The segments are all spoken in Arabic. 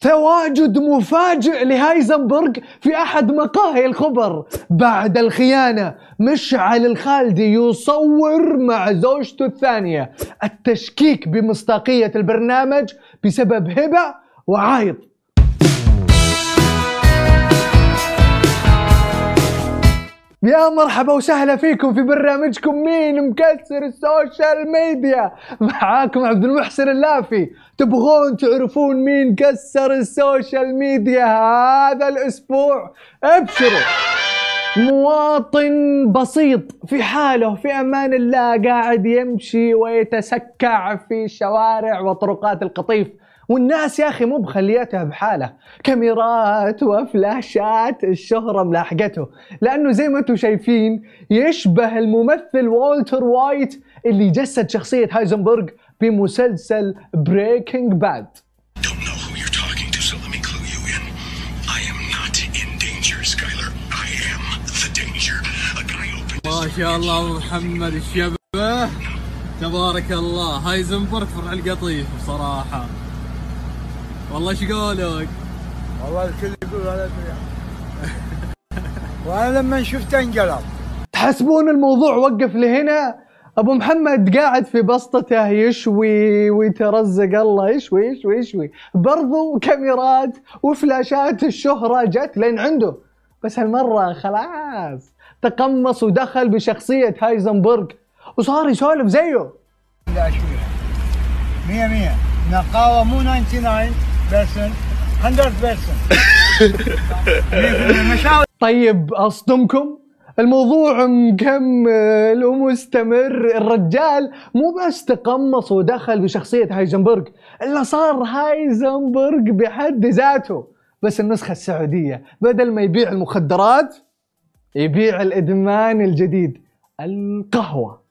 تواجد مفاجئ لهايزنبرغ في أحد مقاهي الخبر. بعد الخيانة مشعل الخالدي يصور مع زوجته الثانية التشكيك بمصداقية البرنامج بسبب هبة وعايض. يا مرحبا وسهلا فيكم في برنامجكم مين مكسر ال social media. معاكم عبد المحسن اللافي. تبغون تعرفون مين كسر ال social media هذا الأسبوع؟ ابشروا. مواطن بسيط في حاله في أمان الله قاعد يمشي ويتسكع في شوارع وطرقات القطيف. والناس يا أخي مو بخليتها بحاله كاميرات وفلاشات الشهرة ملاحقته. لأنه زي ما أنتم شايفين يشبه الممثل والتر وايت اللي جسد شخصية هايزنبرغ بمسلسل Breaking Bad ما شاء الله محمد الشبه تبارك الله. هايزنبرغ فرع القطيف بصراحة. والله إيش قولك؟ والله الكل يقول هذا الدنيا وأنا لما شفته انقلب. تحسبون الموضوع وقف لهنا؟ أبو محمد قاعد في بسطته يشوي ويترزق. الله يشوي يشوي يشوي. برضو كاميرات وفلاشات الشهرة جت لين عنده. بس هالمرة خلاص تقمص ودخل بشخصية هايزنبرغ. وصار يسولف زيه. لا شوية مية مية. نقاوة مو 99 percent 100 percent مشاوي طيب أصدمكم؟ الموضوع مكمل ومستمر الرجال مو بس تقمص ودخل بشخصية هايزنبرغ إلا صار هايزنبرغ بحد ذاته. بس النسخة السعودية بدل ما يبيع المخدرات يبيع الإدمان الجديد القهوة.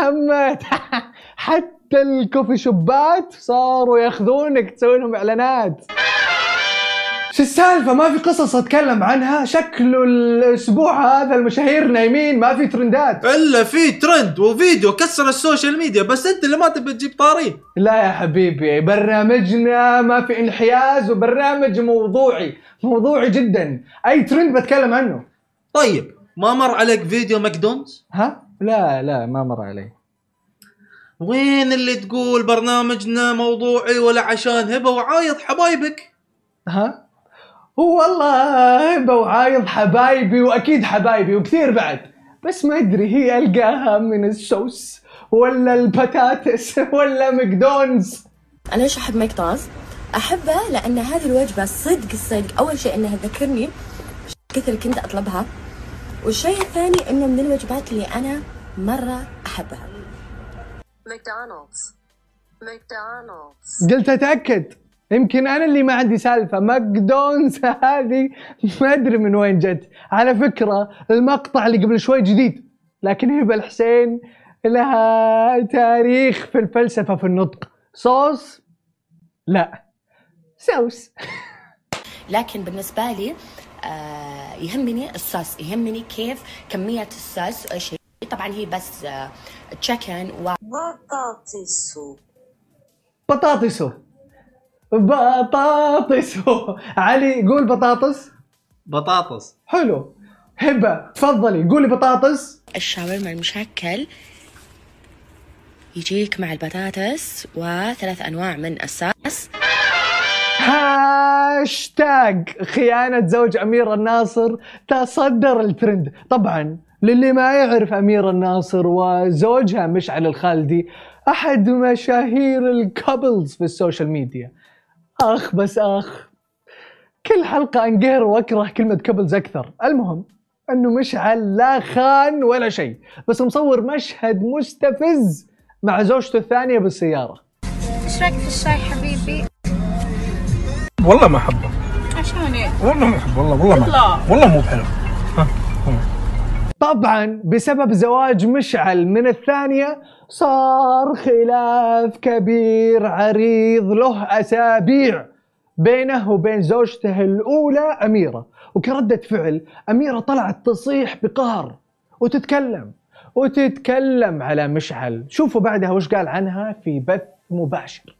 محمد. حتى ال coffee shop ات صاروا ياخذونك تسوي لهم إعلانات. شو السالفة؟ ما في قصص أتكلم عنها. شكله الأسبوع هذا المشاهير نايمين ما في ترندات. إلا في ترند وفيديو كسر ال social media بس أنت اللي ما تبي تجيب طاريه لا يا حبيبي برنامجنا ما في انحياز وبرنامج موضوعي موضوعي جدا. أي ترند بتكلم عنه. طيب ما مر عليك فيديو ماكدونالدز؟ ها؟ لا لا ما مر علي. وين اللي تقول برنامجنا موضوعي ولا عشان هبة وعايض حبايبك؟ ها؟ هو والله هبة وعايض حبايبي وأكيد حبايبي وكثير بعد. بس ما أدري هي ألقاها من الصوص ولا البطاطس ولا ماكدونالدز. أنا ليش أحب ماكدونالدز؟ احبه لأن هذه الوجبة صدق الصدق أول شيء إنها تذكرني كثر كنت أطلبها. والشيء الثاني إنه من الوجبات اللي أنا مرة أحبها. McDonald's. McDonald's. قلت أتأكد. يمكن أنا اللي ما عندي سالفة. ماكدونز هذه ما أدري من وين جت. على فكرة المقطع اللي قبل شوي جديد. لكن هبه الحسين لها تاريخ في الفلسفة في النطق. صوص؟ لا. سوس. لكن بالنسبة لي يهمني الصوص يهمني كيف كمية الصوص وايش هي طبعا هي بس آه تشيكن و بطاطسو. بطاطسه بطاطسه علي قول بطاطس. بطاطس. حلو. هبة تفضلي قولي بطاطس. الشاورما المشكل يجيك مع البطاطس وثلاث أنواع من ال sauce. hashtag خيانة زوج أمير الناصر تصدر الترند. طبعا للي ما يعرف أمير الناصر وزوجها مشعل الخالدي أحد مشاهير ال couples في ال social media. أخ بس أخ كل حلقة أنقهر وأكره كلمة couples أكثر. المهم أنه مشعل لا خان ولا شيء بس مصور مشهد مستفز مع زوجته الثانية بالسيارة. إيش رأيك في الشاي؟ والله ما أحبه. عشاني والله مو بحلو والله والله ما والله مو بحلو. طبعا بسبب زواج مشعل من الثانية صار خلاف كبير عريض له أسابيع بينه وبين زوجته الأولى أميرة. وكردة فعل أميرة طلعت تصيح بقهر. وتتكلم. وتتكلم على مشعل. شوفوا بعدها وش قال عنها في بث مباشر.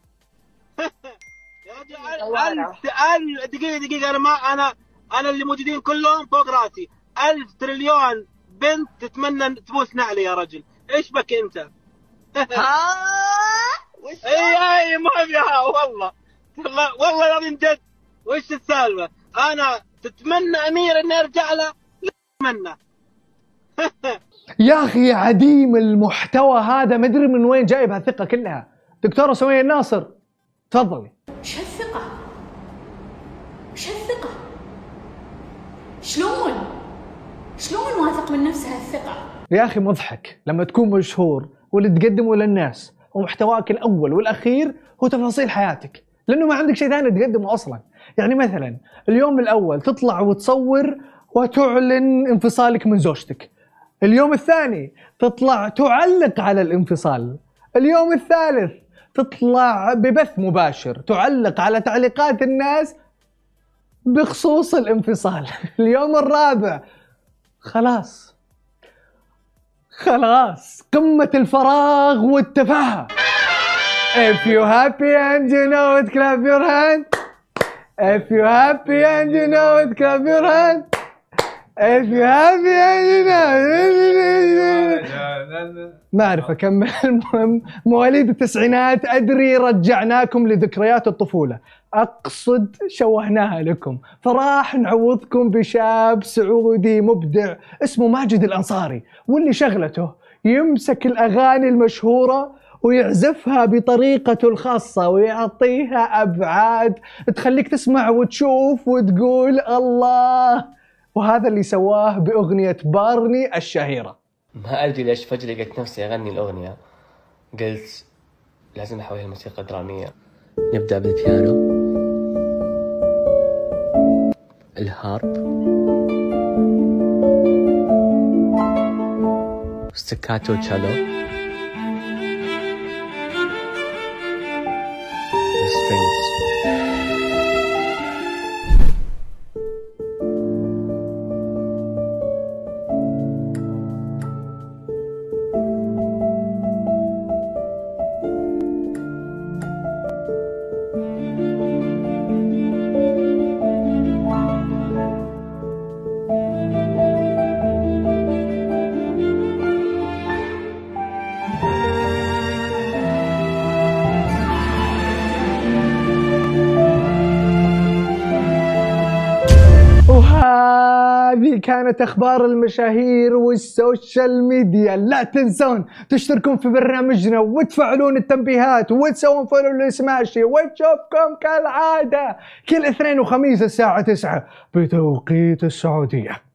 ألف ألف دقيقة دقيقة. أنا ما أنا أنا اللي موجودين كلهم فوق راسي. ألف تريليون بنت تتمنى تبوس نعلي يا رجل. إيش بك أنت؟ إي إي ما فيها والله. والله والله العظيم جد. وش السالفة؟ أنا تتمنى أمير إني أرجع له؟ لا أتمنى. يا أخي عديم المحتوى هذا. ما أدري من وين جايب هالثقة كلها. دكتورة سميه الناصر. تفضلي وش هالثقة؟ وش هالثقة؟ شلون؟ شلون واثق من نفسه هالثقة؟ يا أخي مضحك لما تكون مشهور واللي تقدمه للناس ومحتواك الأول والأخير هو تفاصيل حياتك لأنه ما عندك شيء ثاني تقدمه أصلا يعني مثلا اليوم الأول تطلع وتصور وتعلن انفصالك من زوجتك اليوم الثاني تطلع تعلق على الانفصال اليوم الثالث تطلع ببث مباشر تعلق على تعليقات الناس بخصوص الانفصال. اليوم الرابع. خلاص. خلاص. قمة الفراغ والتفاهة. If you happy and you know it clap your hand. If you happy and you know it clap your hand. ما أعرف اكمل المهم مواليد التسعينات أدري رجعناكم لذكريات الطفولة. أقصد شوهناها لكم. فراح نعوضكم بشاب سعودي مبدع اسمه ماجد الأنصاري واللي شغلته يمسك الأغاني المشهورة ويعزفها بطريقته الخاصة ويعطيها أبعاد تخليك تسمع وتشوف وتقول الله وهذا اللي سواه بأغنية بارني الشهيرة. ما أدري ليش فجأة لقيت نفسي أغني الأغنية. قلت لازم أحولها لموسيقى درامية. نبدأ بالبيانو. الهارب. ستكاتو تشالو. كانت أخبار المشاهير وال social media. لا تنسون تشتركون في برنامجنا وتفعلون التنبيهات وتسوون follow لسماشي ونشوفكم كالعادة. كل اثنين وخميس الساعة 9 بتوقيت السعودية.